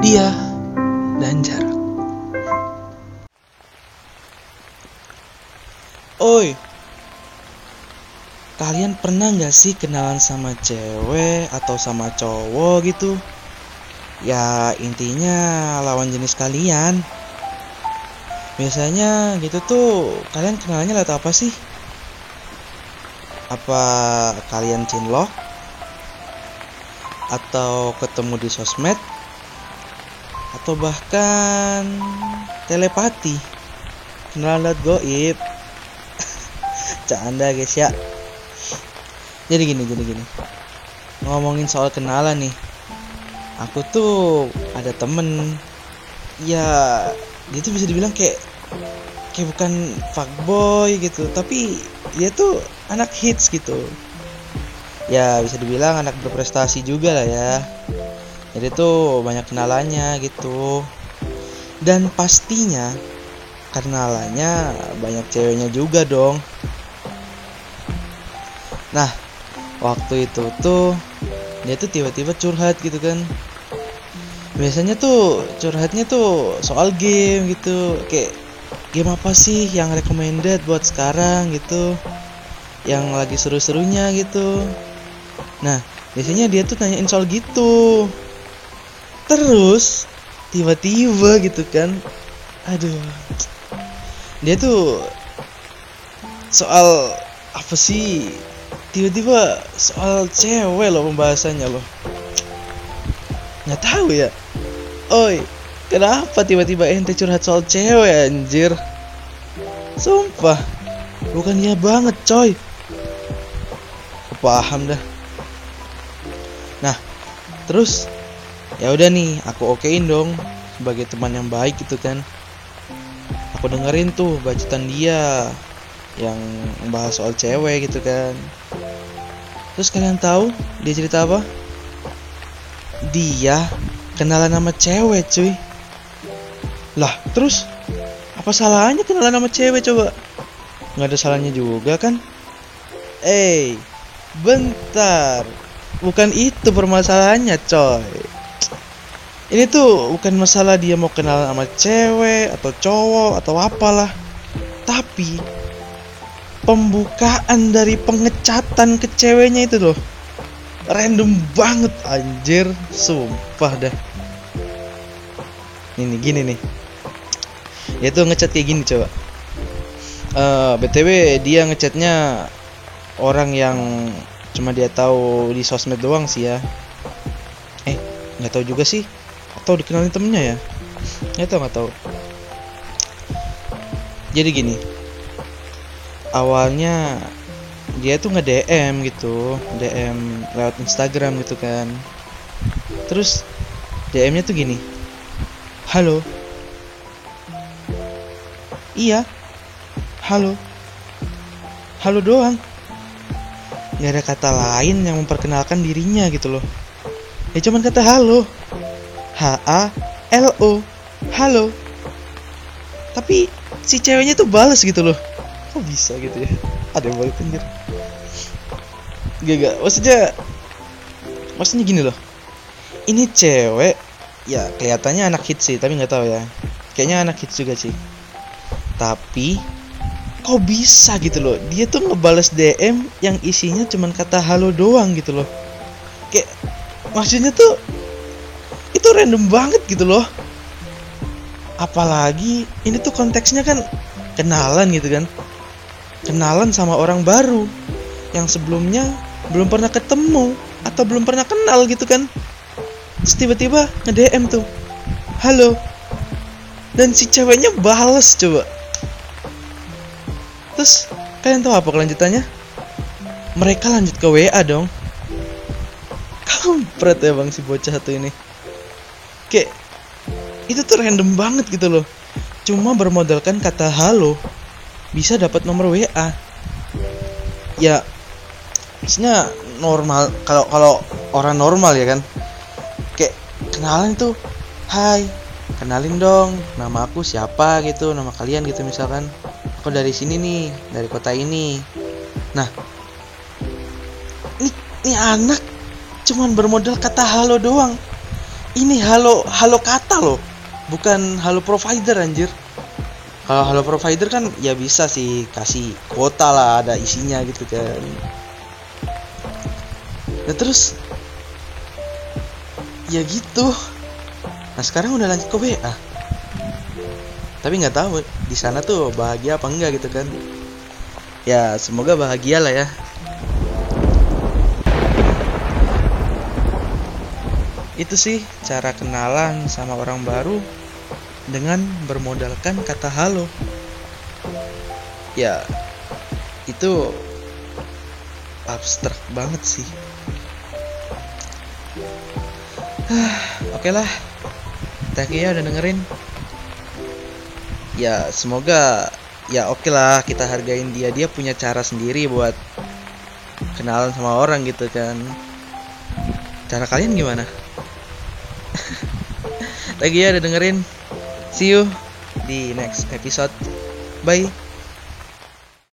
dia dan jarak. Oi, kalian pernah nggak sih kenalan sama cewek atau sama cowok gitu? Ya intinya lawan jenis kalian. Biasanya gitu tuh kalian kenalnya lewat apa sih? Apa kalian cinlok? Atau ketemu di sosmed? Atau bahkan telepati? Kenalan goib? Canda guys ya. Jadi gini, jadi gini. Ngomongin soal kenalan nih. Aku tuh ada temen. Ya dia tuh bisa dibilang kayak Kayak bukan fuckboy gitu. Tapi dia tuh anak hits gitu. Ya bisa dibilang anak berprestasi juga lah ya Jadi tuh banyak kenalannya gitu Dan pastinya kenalannya banyak ceweknya juga dong Nah, waktu itu tuh dia tuh tiba-tiba curhat gitu kan. Biasanya tuh curhatnya tuh soal game gitu, kayak game apa sih yang recommended buat sekarang gitu. Yang lagi seru-serunya gitu. Nah, biasanya dia tuh nanyain soal gitu. Terus tiba-tiba gitu kan. Aduh. Dia tuh soal apa sih? Tiba-tiba soal cewek loh pembahasannya loh. Nggak tahu ya. Oi kenapa tiba-tiba ente curhat soal cewek anjir? Sumpah bukan dia banget coy. Paham dah. Nah terus ya udah nih aku okein dong sebagai teman yang baik gitu kan. Aku dengerin tuh bacotan dia yang membahas soal cewek gitu kan. Terus kalian tahu dia cerita apa? Dia kenalan nama cewek cuy. Lah terus? Apa salahnya kenalan nama cewek coba? Nggak ada salahnya juga kan? Eh bentar. Bukan itu permasalahannya coy ini tuh bukan masalah dia mau kenalan sama cewek atau cowok atau apalah. Tapi pembukaan dari pengecatan ke ceweknya itu loh. Random banget anjir. Sumpah dah. Ini gini nih. Dia tuh ngecat kayak gini coba. Uh, btw dia ngechatnya orang yang cuma dia tahu di sosmed doang sih ya. Eh nggak tahu juga sih atau dikenalin temennya ya? Nggak tahu nggak tahu jadi gini. Awalnya dia tuh nge DM gitu. DM lewat Instagram gitu kan. Terus DM nya tuh gini. Halo. Iya. Halo. Halo doang. Nggak ada kata lain yang memperkenalkan dirinya gitu loh. Ya cuman kata halo H A L O. Halo. Tapi si ceweknya tuh bales gitu loh. Kok bisa gitu ya? Ada yang balik anjir. Gak gak maksudnya maksudnya gini loh. Ini cewek ya kelihatannya anak hits sih tapi nggak tahu ya. Kayaknya anak hits juga sih. Tapi kok bisa gitu loh? Dia tuh ngebales DM yang isinya cuman kata halo doang gitu loh. Kayak maksudnya tuh itu random banget gitu loh. Apalagi ini tuh konteksnya kan kenalan gitu kan. Kenalan sama orang baru yang sebelumnya belum pernah ketemu atau belum pernah kenal gitu kan. Terus tiba-tiba nge-DM tuh halo. Dan si ceweknya bales coba. Terus kalian tahu apa kelanjutannya? Mereka lanjut ke WA dong. Kampret ya bang si bocah satu ini kayak itu tuh random banget gitu loh. Cuma bermodalkan kata halo bisa dapat nomor WA ya maksudnya normal kalau kalau orang normal ya kan. Kayak kenalan tuh hai kenalin dong nama aku siapa gitu nama kalian gitu misalkan. Aku dari sini nih dari kota ini. Nah ini ini anak cuman bermodal kata halo doang ini halo halo kata loh. Bukan halo provider anjir. Kalau halo provider kan ya bisa sih kasih kuota lah ada isinya gitu kan. Ya terus? Ya gitu. Nah sekarang udah lanjut ke WA tapi nggak tahu di sana tuh bahagia apa enggak gitu kan. Ya semoga bahagia lah ya itu sih cara kenalan sama orang baru dengan bermodalkan kata halo. Ya itu abstrak banget sih. Oke lah. Thank you ya udah dengerin. Ya semoga ya oke lah kita hargain dia. Dia punya cara sendiri buat kenalan sama orang gitu kan. Cara kalian gimana lagi ya udah dengerin. See you di next episode. Bye